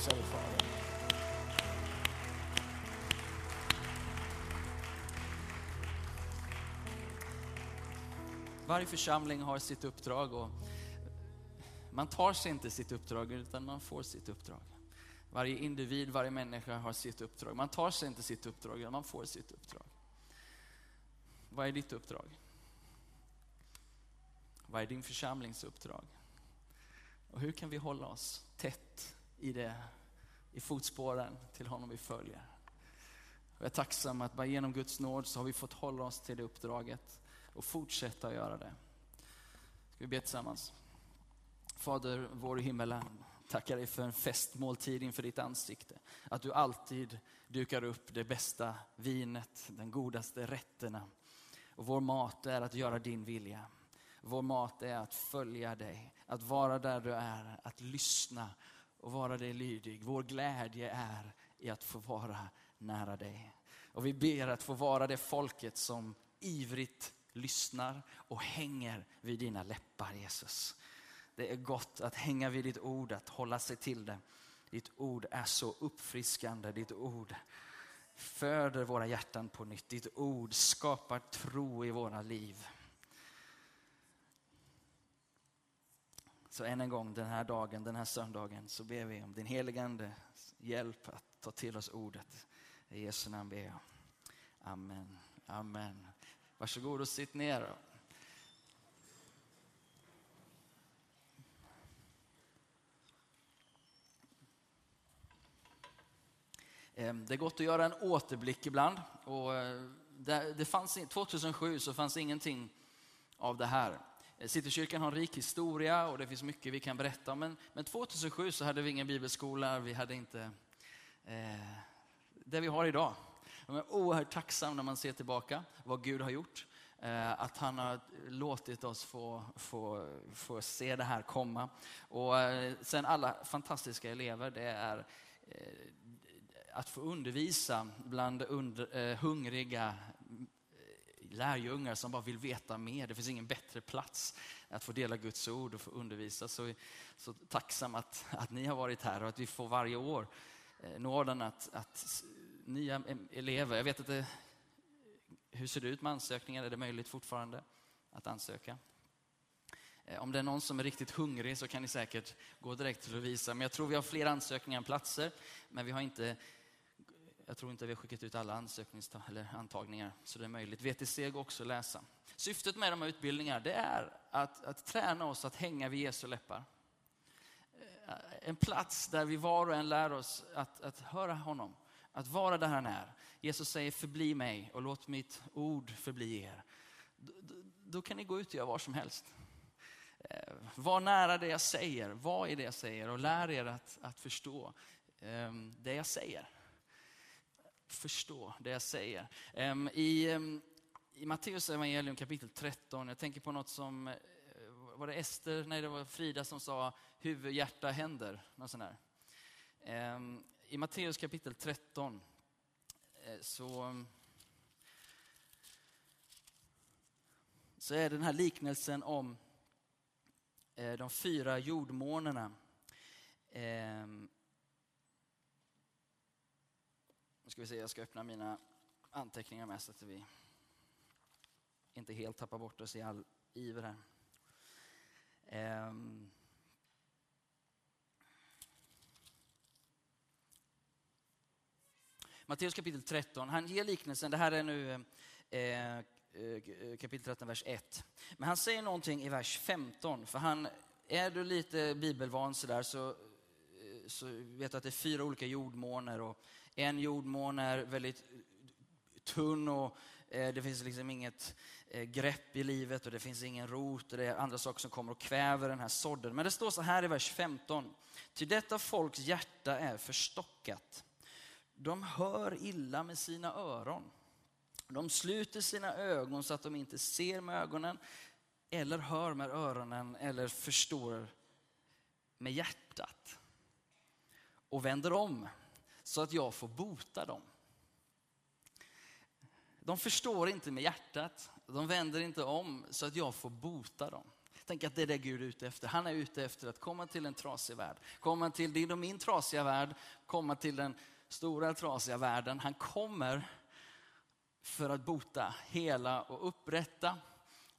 prisar dig Fader. Varje församling har sitt uppdrag och man tar sig inte sitt uppdrag utan man får sitt uppdrag. Varje individ, varje människa har sitt uppdrag. Man tar sig inte sitt uppdrag utan man får sitt uppdrag. Vad är ditt uppdrag? Vad är din församlings uppdrag? Och hur kan vi hålla oss tätt i det, i fotspåren till honom vi följer? Jag är tacksam att bara genom Guds nåd så har vi fått hålla oss till det uppdraget och fortsätta att göra det. Ska vi be tillsammans? Fader vår i himmelen, tackar dig för en festmåltid inför ditt ansikte. Att du alltid dukar upp det bästa vinet, den godaste rätterna. Och vår mat är att göra din vilja. Vår mat är att följa dig, att vara där du är, att lyssna och vara dig lydig. Vår glädje är i att få vara nära dig. Och vi ber att få vara det folket som ivrigt lyssnar och hänger vid dina läppar Jesus. Det är gott att hänga vid ditt ord, att hålla sig till det. Ditt ord är så uppfriskande, ditt ord föder våra hjärtan på nytt. Ditt ord skapar tro i våra liv. Så än en gång den här dagen, den här söndagen, så ber vi om din heligande hjälp att ta till oss ordet. I Jesu namn ber jag. Amen. Amen. Varsågod och sitt ner. Ehm, det är gott att göra en återblick ibland. Och eh, det fanns, 2007 så fanns ingenting av det här. Eh, Citykyrkan har en rik historia och det finns mycket vi kan berätta om. Men, men 2007 så hade vi ingen bibelskola, vi hade inte eh, det vi har idag. Jag är oerhört tacksam när man ser tillbaka vad Gud har gjort. Eh, att han har låtit oss få, få, få se det här komma. Och eh, sen alla fantastiska elever, det är eh, att få undervisa bland under, eh, hungriga lärjungar som bara vill veta mer. Det finns ingen bättre plats att få dela Guds ord och få undervisa. Så, så tacksam att, att ni har varit här och att vi får varje år eh, nåden att, att nya elever, jag vet inte, hur ser det ut med ansökningar? Är det möjligt fortfarande att ansöka? Eh, om det är någon som är riktigt hungrig så kan ni säkert gå direkt till Lovisa. Men jag tror vi har fler ansökningar än platser. Men vi har inte, jag tror inte vi har skickat ut alla eller antagningar. Så det är möjligt. VTC går också att läsa. Syftet med de här utbildningarna det är att, att träna oss att hänga vid Jesu läppar. Eh, en plats där vi var och en lär oss att, att höra honom. Att vara där han är. Jesus säger förbli mig och låt mitt ord förbli er. Då, då kan ni gå ut och göra vad som helst. Eh, var nära det jag säger, var i det jag säger och lär er att, att förstå ehm, det jag säger. Förstå det jag säger. Ehm, I, ehm, i Matteus evangelium kapitel 13, jag tänker på något som, eh, var det Ester, nej det var Frida som sa huvud, hjärta, händer. Något sånt där. Ehm, I Matteus kapitel 13 eh, så, så är den här liknelsen om eh, de fyra jordmånerna. Ehm, nu ska vi se, jag ska öppna mina anteckningar med så att vi inte helt tappar bort oss i all iver här. Ehm, Matteus kapitel 13, han ger liknelsen, det här är nu eh, eh, eh kapitel 13, vers 1. Men han säger någonting i vers 15, för han, är du lite bibelvan sådär så, eh, så vet du att det är fyra olika jordmåner och en jordmån är väldigt tunn och eh, det finns liksom inget eh, grepp i livet och det finns ingen rot och det är andra saker som kommer och kväver den här sådden. Men det står så här i vers 15. Till detta folks hjärta är förstockat de hör illa med sina öron. De sluter sina ögon så att de inte ser med ögonen eller hör med öronen eller förstår med hjärtat. Och vänder om så att jag får bota dem. De förstår inte med hjärtat, de vänder inte om så att jag får bota dem. Tänk att det är det Gud är ute efter. Han är ute efter att komma till en trasig värld. Komma till din och min trasiga värld, komma till den stora trasiga världen. Han kommer för att bota, hela och upprätta.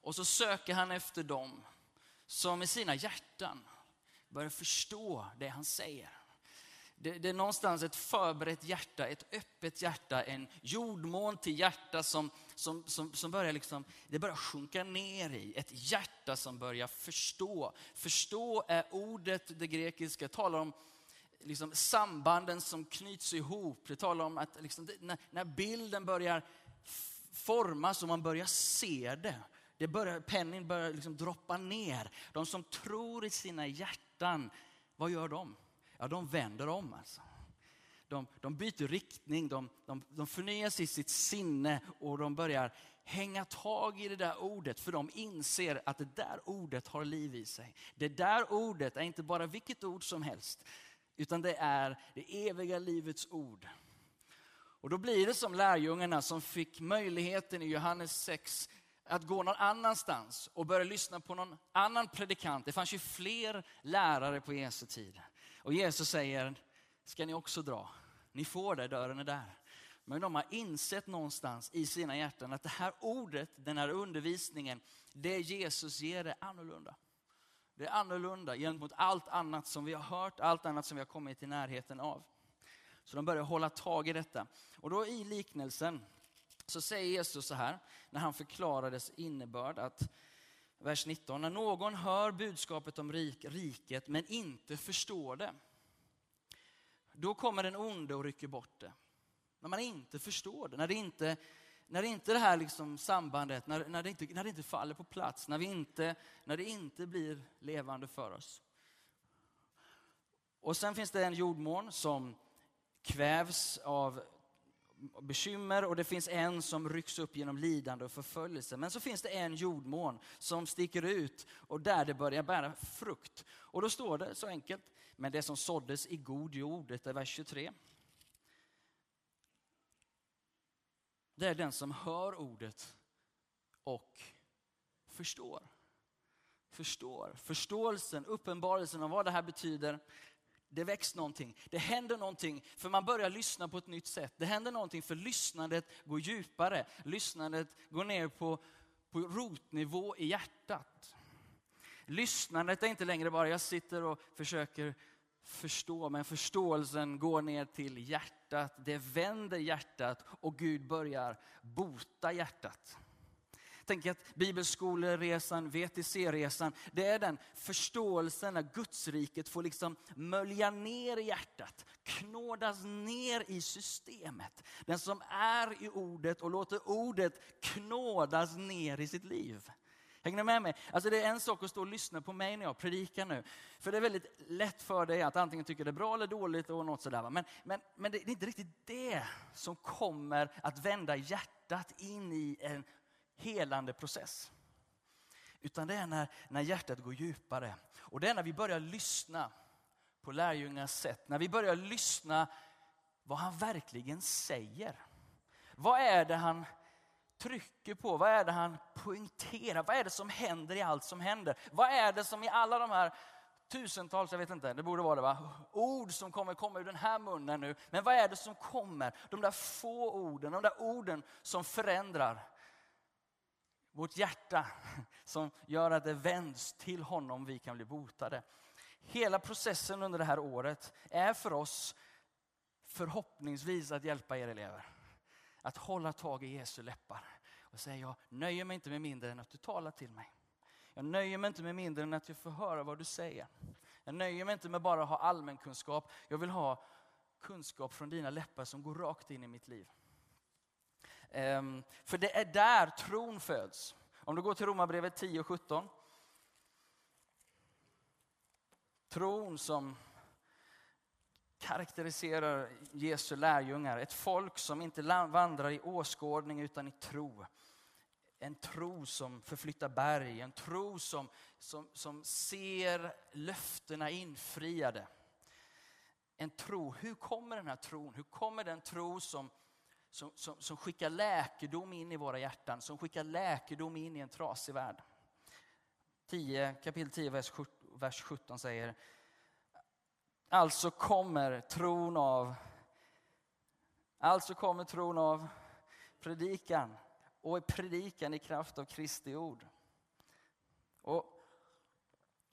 Och så söker han efter dem som i sina hjärtan börjar förstå det han säger. Det, det, är någonstans ett förberett hjärta, ett öppet hjärta, en jordmån till hjärta som, som, som, som börjar liksom, det börjar sjunka ner i. Ett hjärta som börjar förstå. Förstå är ordet, det grekiska, talar om liksom sambanden som knyts ihop. Det talar om att liksom, när, när bilden börjar formas och man börjar se det. det börjar, penningen börjar liksom droppa ner. De som tror i sina hjärtan, vad gör de? Ja, de vänder om alltså. De, de byter riktning, de, de, de förnyas i sitt sinne och de börjar hänga tag i det där ordet för de inser att det där ordet har liv i sig. Det där ordet är inte bara vilket ord som helst utan det är det eviga livets ord. Och då blir det som lärjungarna som fick möjligheten i Johannes 6 att gå någon annanstans och börja lyssna på någon annan predikant. Det fanns ju fler lärare på Jesu tid. Och Jesus säger, ska ni också dra? Ni får det, dörren är där. Men de har insett någonstans i sina hjärtan att det här ordet, den här undervisningen, det Jesus ger är annorlunda. Det är annorlunda gentemot allt annat som vi har hört, allt annat som vi har kommit i närheten av. Så de börjar hålla tag i detta. Och då i liknelsen så säger Jesus så här, när han förklarar dess innebörd, att vers 19, när någon hör budskapet om rik, riket men inte förstår det, då kommer den onde och rycker bort det. När man inte förstår det, när det inte, när det inte det här liksom sambandet, när, när, det inte, när det inte faller på plats, när, vi inte, när det inte blir levande för oss. Och sen finns det en jordmån som kvävs av bekymmer och det finns en som rycks upp genom lidande och förföljelse. Men så finns det en jordmån som sticker ut och där det börjar bära frukt. Och då står det så enkelt, men det som såddes i god jord, det är vers 23. Det är den som hör ordet och förstår. Förstår. Förståelsen, uppenbarelsen av vad det här betyder, det väcks någonting. Det händer någonting för man börjar lyssna på ett nytt sätt. Det händer någonting för lyssnandet går djupare. Lyssnandet går ner på, på rotnivå i hjärtat. Lyssnandet är inte längre bara jag sitter och försöker förstå, men förståelsen går ner till hjärtat. Det vänder hjärtat och Gud börjar bota hjärtat. Tänk att bibelskoleresan, VTC-resan, det är den förståelsen när Gudsriket får liksom mölja ner i hjärtat, knådas ner i systemet. Den som är i ordet och låter ordet knådas ner i sitt liv. Hänger ni med mig? Alltså det är en sak att stå och lyssna på mig när jag predikar nu. För det är väldigt lätt för dig att antingen tycka det är bra eller dåligt och något sådär. Men, men, men det är inte riktigt det som kommer att vända hjärtat in i en helande process. Utan det är när, när hjärtat går djupare. Och det är när vi börjar lyssna på lärjungars sätt. När vi börjar lyssna vad han verkligen säger. Vad är det han trycker på? Vad är det han poängterar? Vad är det som händer i allt som händer? Vad är det som i alla de här tusentals, jag vet inte, det borde vara det va? Ord som kommer komma ur den här munnen nu. Men vad är det som kommer? De där få orden, de där orden som förändrar vårt hjärta som gör att det vänds till honom vi kan bli botade. Hela processen under det här året är för oss förhoppningsvis att hjälpa er elever. Att hålla tag i Jesu läppar och säga jag nöjer mig inte med mindre än att du talar till mig. Jag nöjer mig inte med mindre än att jag får höra vad du säger. Jag nöjer mig inte med bara att ha allmän kunskap. Jag vill ha kunskap från dina läppar som går rakt in i mitt liv. Ehm, för det är där tron föds. Om du går till Romarbrevet 10 och 17. Tron som karaktäriserar Jesu lärjungar. Ett folk som inte vandrar i åskådning utan i tro. En tro som förflyttar berg, en tro som, som, som ser löftena infriade. En tro, hur kommer den här tron? Hur kommer den tro som som, som, som skickar läkedom in i våra hjärtan, som skickar läkedom in i en trasig värld. 10, kapitel 10, vers 17 säger Alltså kommer tron av Alltså kommer tron av predikan och predikan i kraft av Kristi ord. Och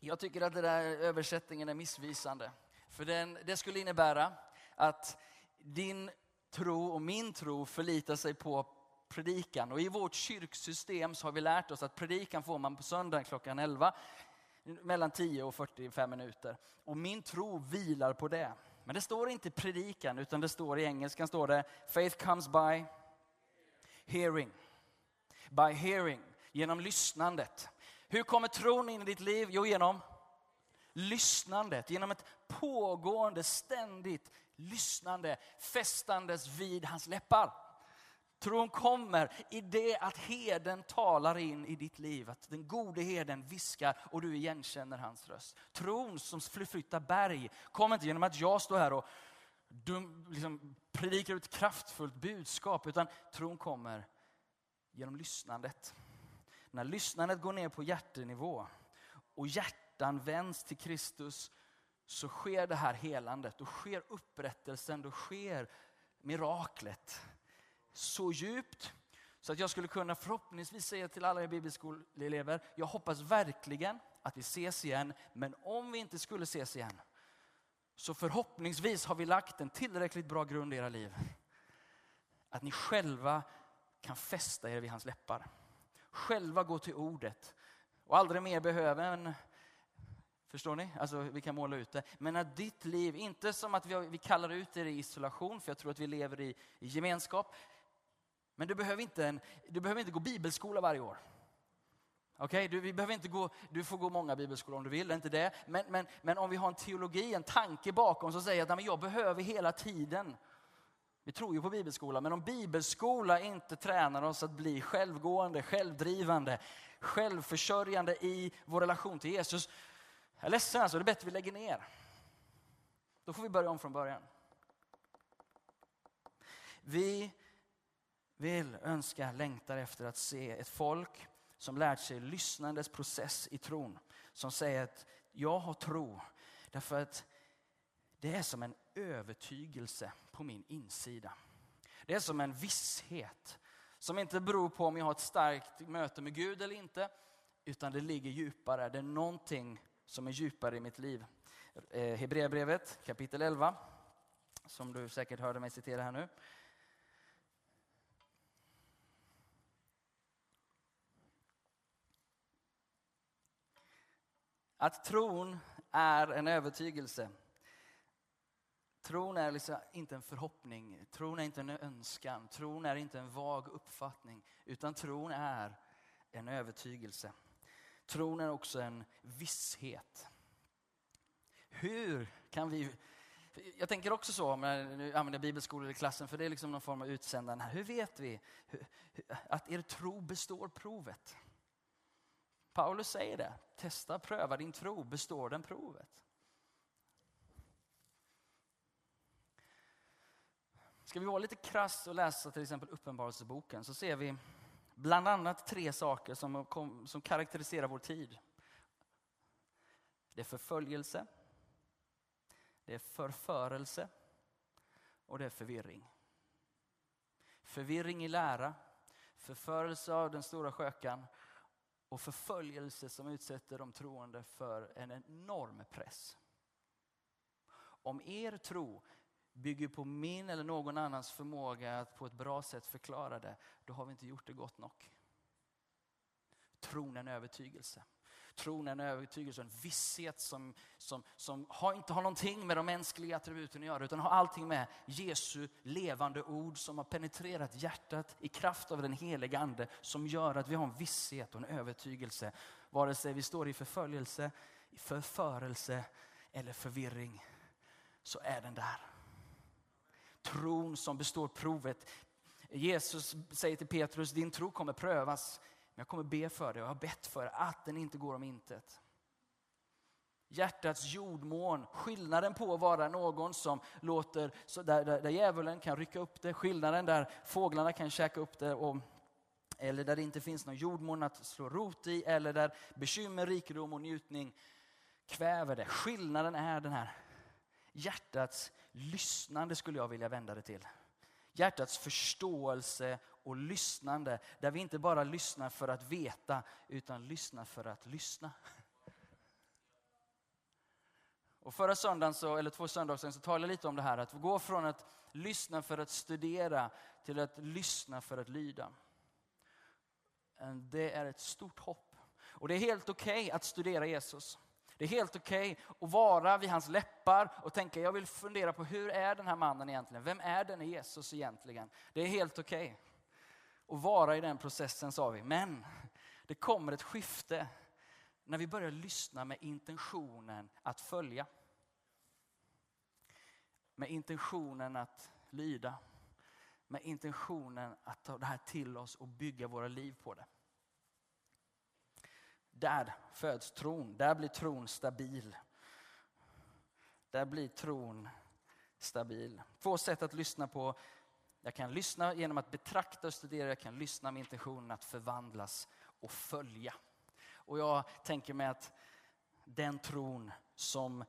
jag tycker att den där översättningen är missvisande. För den, det skulle innebära att din tro och min tro förlitar sig på predikan. Och i vårt kyrksystem så har vi lärt oss att predikan får man på söndag klockan 11 mellan 10 och 45 minuter. Och min tro vilar på det. Men det står inte predikan utan det står i engelskan står det Faith comes by hearing. By hearing, genom lyssnandet. Hur kommer tron in i ditt liv? Jo, genom lyssnandet, genom ett pågående, ständigt lyssnande, fästandes vid hans läppar. Tron kommer i det att heden talar in i ditt liv. Att den gode heden viskar och du igenkänner hans röst. Tron som förflyttar berg kommer inte genom att jag står här och dum, liksom, predikar ut kraftfullt budskap. Utan tron kommer genom lyssnandet. När lyssnandet går ner på hjärtenivå och hjärtan vänds till Kristus så sker det här helandet, då sker upprättelsen, då sker miraklet så djupt så att jag skulle kunna förhoppningsvis säga till alla bibelskoleelever, jag hoppas verkligen att vi ses igen, men om vi inte skulle ses igen, så förhoppningsvis har vi lagt en tillräckligt bra grund i era liv. Att ni själva kan fästa er vid hans läppar. Själva gå till ordet och aldrig mer behöva en Förstår ni? Alltså, vi kan måla ut det. Men att ditt liv, inte som att vi, vi kallar ut er i isolation, för jag tror att vi lever i, i gemenskap. Men du behöver inte, en, du behöver inte gå bibelskola varje år. Okej, okay? du, vi behöver inte gå, du får gå många bibelskolor om du vill, inte det. Men, men, men om vi har en teologi, en tanke bakom som säger att jag behöver hela tiden. Vi tror ju på bibelskola, men om bibelskola inte tränar oss att bli självgående, självdrivande, självförsörjande i vår relation till Jesus. Jag är ledsen alltså, det är bättre vi lägger ner. Då får vi börja om från början. Vi vill, önskar, längtar efter att se ett folk som lärt sig lyssnandets process i tron. Som säger att jag har tro därför att det är som en övertygelse på min insida. Det är som en visshet som inte beror på om jag har ett starkt möte med Gud eller inte. Utan det ligger djupare. Det är någonting som är djupare i mitt liv. Eh, Hebreerbrevet kapitel 11, som du säkert hörde mig citera här nu. Att tron är en övertygelse. Tron är liksom inte en förhoppning, tron är inte en önskan, tron är inte en vag uppfattning, utan tron är en övertygelse. Tron är också en visshet. Hur kan vi... Jag tänker också så, när nu använder bibelskolor i klassen, för det är liksom någon form av utsändande här. Hur vet vi att er tro består provet? Paulus säger det. Testa, pröva din tro. Består den provet? Ska vi vara lite krass och läsa till exempel Uppenbarelseboken så ser vi bland annat tre saker som, som karaktäriserar vår tid. Det är förföljelse, det är förförelse och det är förvirring. Förvirring i lära, förförelse av den stora skökan och förföljelse som utsätter de troende för en enorm press. Om er tro bygger på min eller någon annans förmåga att på ett bra sätt förklara det, då har vi inte gjort det gott nog. Tron är en övertygelse. Tron är en övertygelse, en visshet som, som, som har, inte har någonting med de mänskliga attributen att göra, utan har allting med Jesu levande ord som har penetrerat hjärtat i kraft av den heliga Ande, som gör att vi har en visshet och en övertygelse. Vare sig vi står i förföljelse, i förförelse eller förvirring, så är den där. Tron som består provet. Jesus säger till Petrus, din tro kommer prövas. Men jag kommer be för dig och jag har bett för att den inte går om intet. Hjärtats jordmån, skillnaden på att vara någon som låter, så där, där, där djävulen kan rycka upp det, skillnaden där fåglarna kan käka upp det och eller där det inte finns någon jordmån att slå rot i, eller där bekymmer, rikedom och njutning kväver det. Skillnaden är den här hjärtats lyssnande skulle jag vilja vända det till. Hjärtats förståelse och lyssnande, där vi inte bara lyssnar för att veta, utan lyssnar för att lyssna. Och förra söndagen, så, eller två söndagar sedan, så talade jag lite om det här, att gå från att lyssna för att studera till att lyssna för att lyda. Det är ett stort hopp. Och det är helt okej okay att studera Jesus. Det är helt okej okay att vara vid hans läppar och tänka, jag vill fundera på hur är den här mannen egentligen? Vem är den Jesus egentligen? Det är helt okej okay att vara i den processen sa vi. Men det kommer ett skifte när vi börjar lyssna med intentionen att följa. Med intentionen att lyda. Med intentionen att ta det här till oss och bygga våra liv på det. Där föds tron, där blir tron stabil. Där blir tron stabil. Två sätt att lyssna på. Jag kan lyssna genom att betrakta och studera, jag kan lyssna med intentionen att förvandlas och följa. Och jag tänker mig att den tron som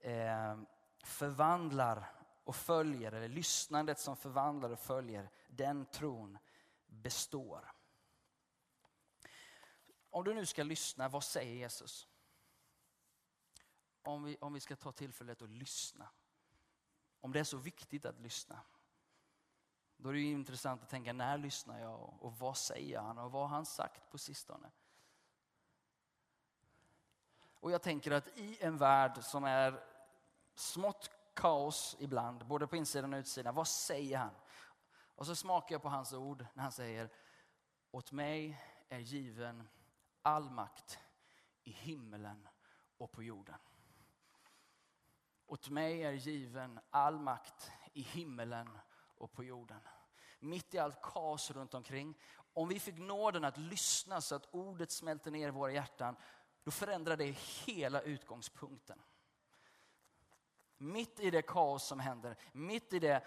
eh, förvandlar och följer, eller lyssnandet som förvandlar och följer, den tron består. Om du nu ska lyssna, vad säger Jesus? Om vi, om vi ska ta tillfället att lyssna. Om det är så viktigt att lyssna. Då är det intressant att tänka, när lyssnar jag och, och vad säger han och vad har han sagt på sistone? Och jag tänker att i en värld som är smått kaos ibland, både på insidan och utsidan, vad säger han? Och så smakar jag på hans ord när han säger, åt mig är given all makt i himmelen och på jorden. Åt mig är given all makt i himmelen och på jorden. Mitt i allt kaos runt omkring. Om vi fick nåden att lyssna så att ordet smälter ner i våra hjärtan, då förändrar det hela utgångspunkten. Mitt i det kaos som händer, mitt i det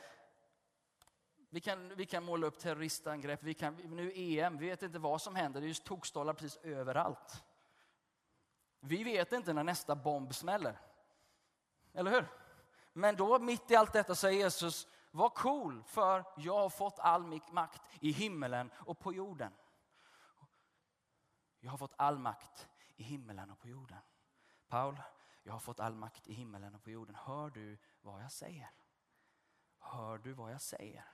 vi kan, vi kan måla upp terroristangrepp, vi kan, nu EM, vi vet inte vad som händer, det är just tokstollar precis överallt. Vi vet inte när nästa bomb smäller. Eller hur? Men då mitt i allt detta säger Jesus, var cool för jag har fått all min makt i himmelen och på jorden. Jag har fått all makt i himmelen och på jorden. Paul, jag har fått all makt i himmelen och på jorden. Hör du vad jag säger? Hör du vad jag säger?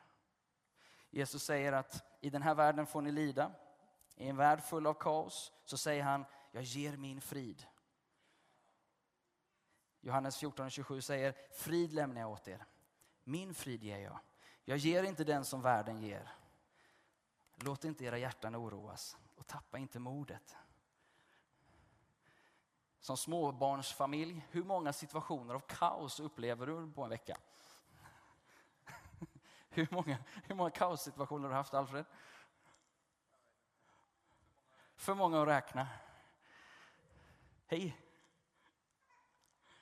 Jesus säger att i den här världen får ni lida. I en värld full av kaos så säger han, jag ger min frid. Johannes 14.27 säger, frid lämnar jag åt er. Min frid ger jag. Jag ger inte den som världen ger. Låt inte era hjärtan oroas och tappa inte modet. Som småbarnsfamilj, hur många situationer av kaos upplever du på en vecka? Hur många, hur många kaossituationer har du haft, Alfred? För många att räkna. Hej!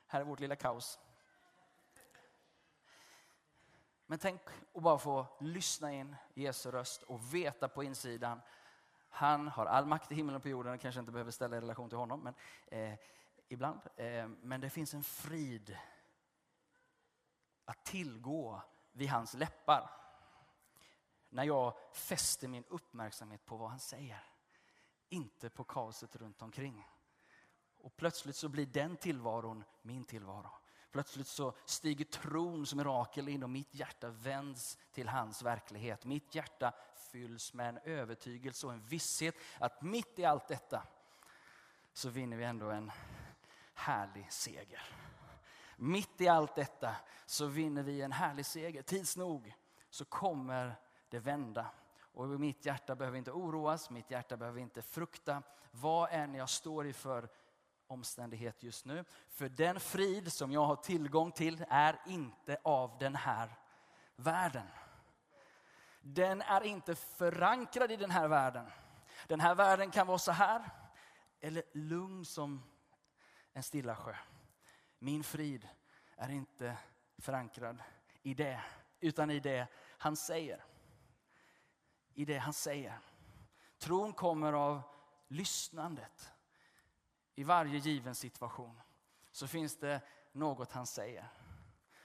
Här är vårt lilla kaos. Men tänk att bara få lyssna in Jesu röst och veta på insidan han har all makt i himlen och på jorden. kanske inte behöver ställa i relation till honom, men eh, ibland. Eh, men det finns en frid att tillgå vid hans läppar. När jag fäster min uppmärksamhet på vad han säger. Inte på kaoset runt omkring. Och plötsligt så blir den tillvaron min tillvaro. Plötsligt så stiger tron som mirakel in och mitt hjärta vänds till hans verklighet. Mitt hjärta fylls med en övertygelse och en visshet att mitt i allt detta så vinner vi ändå en härlig seger. Mitt i allt detta så vinner vi en härlig seger. Tids nog så kommer det vända. Och mitt hjärta behöver inte oroas, mitt hjärta behöver inte frukta vad än jag står i för omständighet just nu. För den frid som jag har tillgång till är inte av den här världen. Den är inte förankrad i den här världen. Den här världen kan vara så här, eller lugn som en stilla sjö. Min frid är inte förankrad i det, utan i det han säger. I det han säger. Tron kommer av lyssnandet. I varje given situation så finns det något han säger.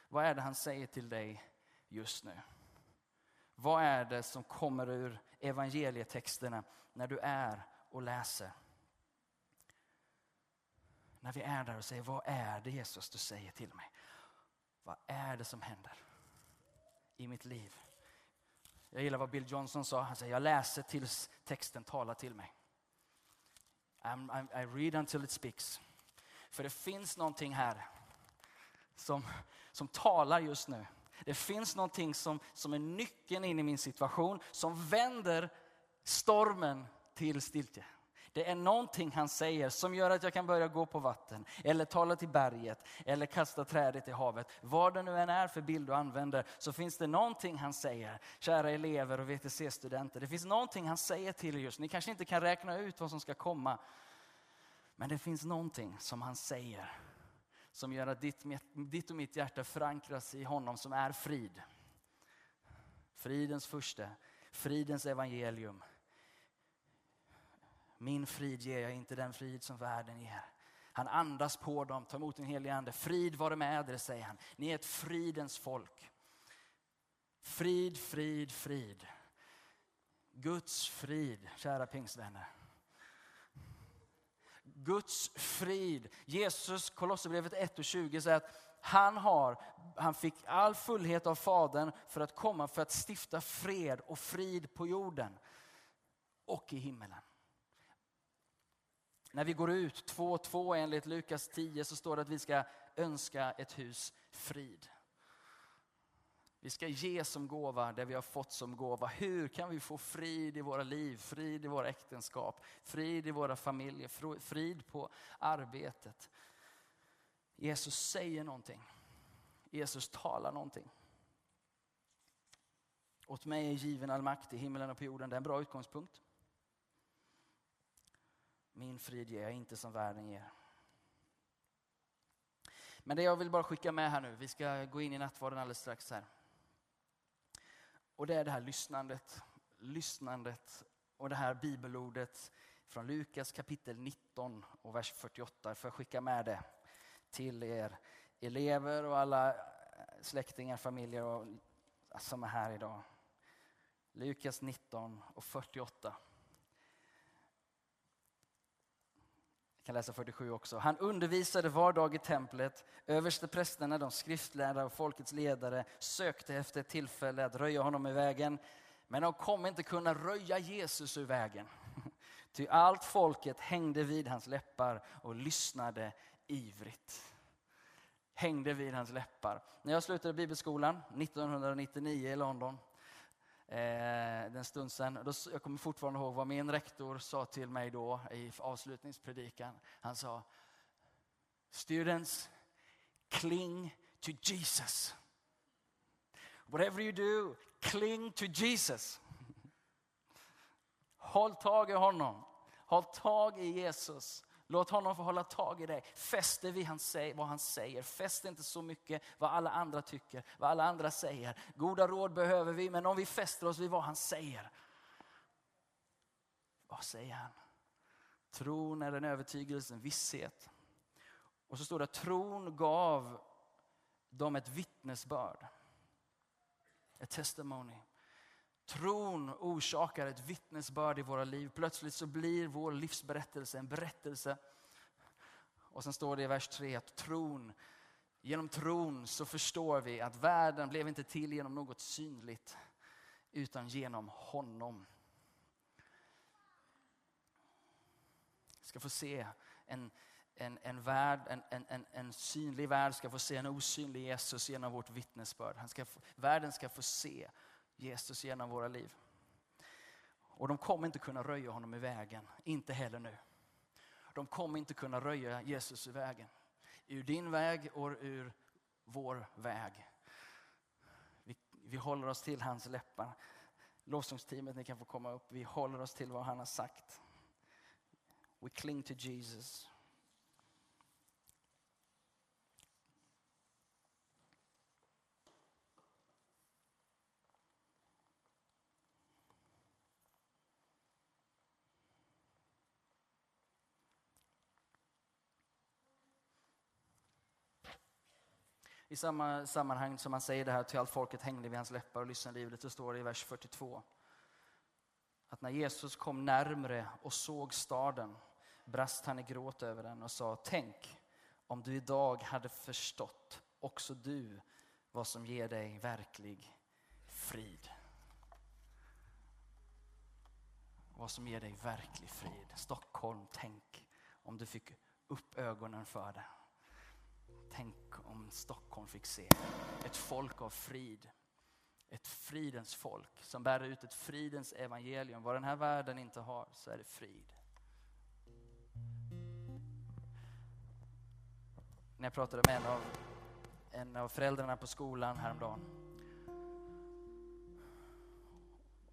Vad är det han säger till dig just nu? Vad är det som kommer ur evangelietexterna när du är och läser? När vi är där och säger, vad är det Jesus du säger till mig? Vad är det som händer i mitt liv? Jag gillar vad Bill Johnson sa. Han säger, jag läser tills texten talar till mig. I'm, I'm, I read until it speaks. För det finns någonting här som, som talar just nu. Det finns någonting som, som är nyckeln in i min situation, som vänder stormen till stiltje. Det är någonting han säger som gör att jag kan börja gå på vatten, eller tala till berget, eller kasta trädet i havet. Vad det nu än är för bild du använder, så finns det någonting han säger. Kära elever och VTC-studenter, det finns någonting han säger till er just. Ni kanske inte kan räkna ut vad som ska komma. Men det finns någonting som han säger som gör att ditt, ditt och mitt hjärta förankras i honom som är frid. Fridens första, fridens evangelium. Min frid ger jag, inte den frid som världen ger. Han andas på dem, tar emot den helige ande. Frid vare med er, säger han. Ni är ett fridens folk. Frid, frid, frid. Guds frid, kära pingstvänner. Guds frid. Jesus, Kolosserbrevet 1 och 20 säger att han, har, han fick all fullhet av Fadern för att komma för att stifta fred och frid på jorden och i himmelen. När vi går ut 2.2 enligt Lukas 10 så står det att vi ska önska ett hus frid. Vi ska ge som gåva det vi har fått som gåva. Hur kan vi få frid i våra liv, frid i våra äktenskap, frid i våra familjer, frid på arbetet? Jesus säger någonting. Jesus talar någonting. Åt mig är given all makt i himlen och på jorden. Det är en bra utgångspunkt. Min frid ger jag inte som världen ger. Men det jag vill bara skicka med här nu, vi ska gå in i nattvarden alldeles strax här. Och det är det här lyssnandet, lyssnandet och det här bibelordet från Lukas kapitel 19 och vers 48. För att skicka med det till er elever och alla släktingar, familjer och, som är här idag. Lukas 19 och 48. Kan läsa 47 också. Han undervisade var dag i templet. Översteprästerna, de skriftlärda och folkets ledare sökte efter ett tillfälle att röja honom i vägen. Men de kom inte kunna röja Jesus ur vägen. Ty allt folket hängde vid hans läppar och lyssnade ivrigt. Hängde vid hans läppar. När jag slutade bibelskolan 1999 i London eh, den stund sedan. Då, jag kommer fortfarande ihåg vad min rektor sa till mig då i avslutningspredikan. Han sa Students, cling to Jesus. Whatever you do, cling to Jesus. Håll tag i honom. Håll tag i Jesus. Låt honom få hålla tag i dig. Fäst dig vid vad han säger. Fäst inte så mycket vad alla andra tycker, vad alla andra säger. Goda råd behöver vi, men om vi fäster oss vid vad han säger. Vad säger han? Tron är en övertygelse, en visshet. Och så står det att tron gav dem ett vittnesbörd. Ett testimony. Tron orsakar ett vittnesbörd i våra liv. Plötsligt så blir vår livsberättelse en berättelse. Och sen står det i vers 3 att tron, genom tron så förstår vi att världen blev inte till genom något synligt utan genom honom. Ska få se en, en, en, värld, en, en, en synlig värld ska få se en osynlig Jesus genom vårt vittnesbörd. Han ska, världen ska få se Jesus genom våra liv. Och de kommer inte kunna röja honom i vägen, inte heller nu. De kommer inte kunna röja Jesus i vägen. Ur din väg och ur vår väg. Vi, vi håller oss till hans läppar. Lovsångsteamet, ni kan få komma upp. Vi håller oss till vad han har sagt. We cling to Jesus. I samma sammanhang som han säger det här till allt folket hängde vid hans läppar och lyssnade livligt så står det i vers 42 att när Jesus kom närmre och såg staden brast han i gråt över den och sa Tänk om du idag hade förstått också du vad som ger dig verklig frid. Vad som ger dig verklig frid. Stockholm, tänk om du fick upp ögonen för det. Tänk om Stockholm fick se ett folk av frid. Ett fridens folk som bär ut ett fridens evangelium. Vad den här världen inte har så är det frid. När jag pratade med en av, en av föräldrarna på skolan häromdagen.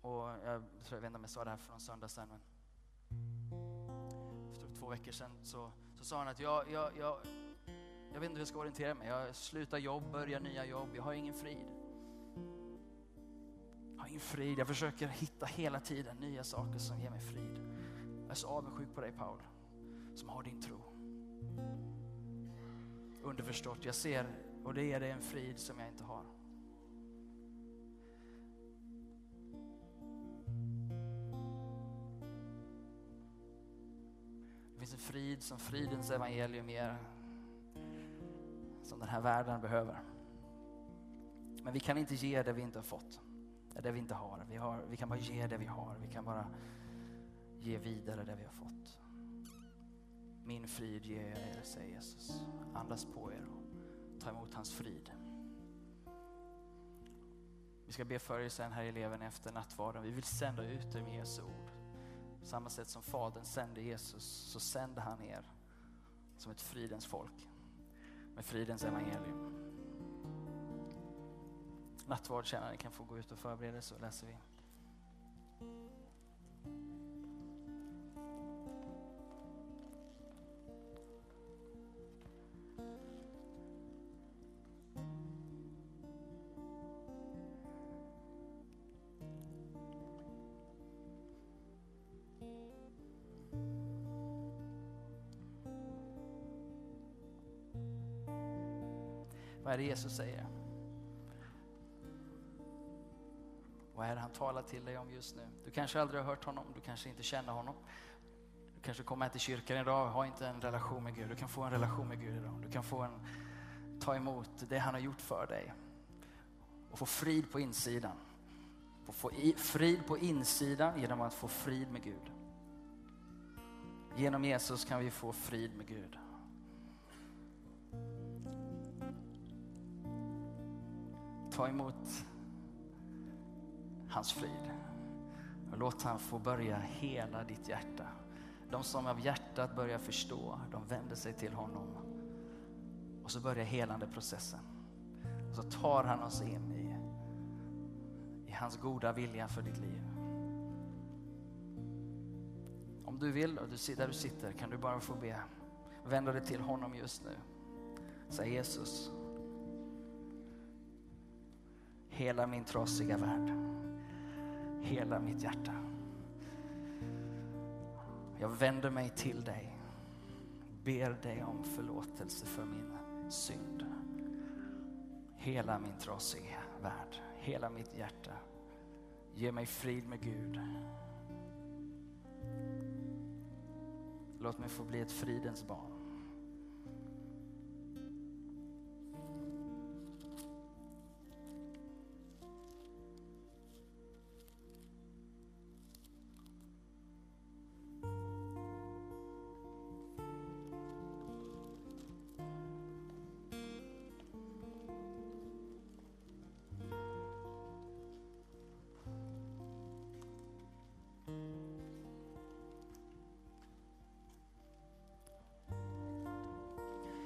Och jag, tror, jag vet inte om jag sa det här för någon söndag sedan. Men för typ två veckor sedan så, så sa han att jag, jag, jag, jag vet inte hur jag ska orientera mig. Jag slutar jobb, börjar nya jobb. Jag har ingen frid. Jag har ingen frid. Jag försöker hitta hela tiden nya saker som ger mig frid. Jag är så avundsjuk på dig Paul, som har din tro. Underförstått, jag ser och det ger dig en frid som jag inte har. Det finns en frid som fridens evangelium ger som den här världen behöver. Men vi kan inte ge det vi inte har fått, det vi inte har. Vi, har. vi kan bara ge det vi har, vi kan bara ge vidare det vi har fått. Min frid ger jag er, säger Jesus. Andas på er och ta emot hans frid. Vi ska be för er sen här i eleven efter nattvarden. Vi vill sända ut er med Jesu ord. På samma sätt som Fadern sände Jesus så sände han er som ett fridens folk med fridens evangelium. Nattvardstjänaren kan få gå ut och förbereda så läser vi. Vad är det Jesus säger? Vad är det han talar till dig om just nu? Du kanske aldrig har hört honom, du kanske inte känner honom. Du kanske kommer till kyrkan idag och har inte en relation med Gud. Du kan få en relation med Gud idag. Du kan få en, ta emot det han har gjort för dig. Och få frid på insidan. Få frid på insidan genom att få frid med Gud. Genom Jesus kan vi få frid med Gud. Ta emot hans frid. Och låt han få börja hela ditt hjärta. De som av hjärtat börjar förstå, de vänder sig till honom. Och så börjar helande processen. Och så tar han oss in i, i hans goda vilja för ditt liv. Om du vill och du där du sitter kan du bara få be. Vända dig till honom just nu. Säg Jesus, hela min trasiga värld. Hela mitt hjärta. Jag vänder mig till dig. Ber dig om förlåtelse för min synd. Hela min trasiga värld, hela mitt hjärta. Ge mig frid med Gud. Låt mig få bli ett fridens barn.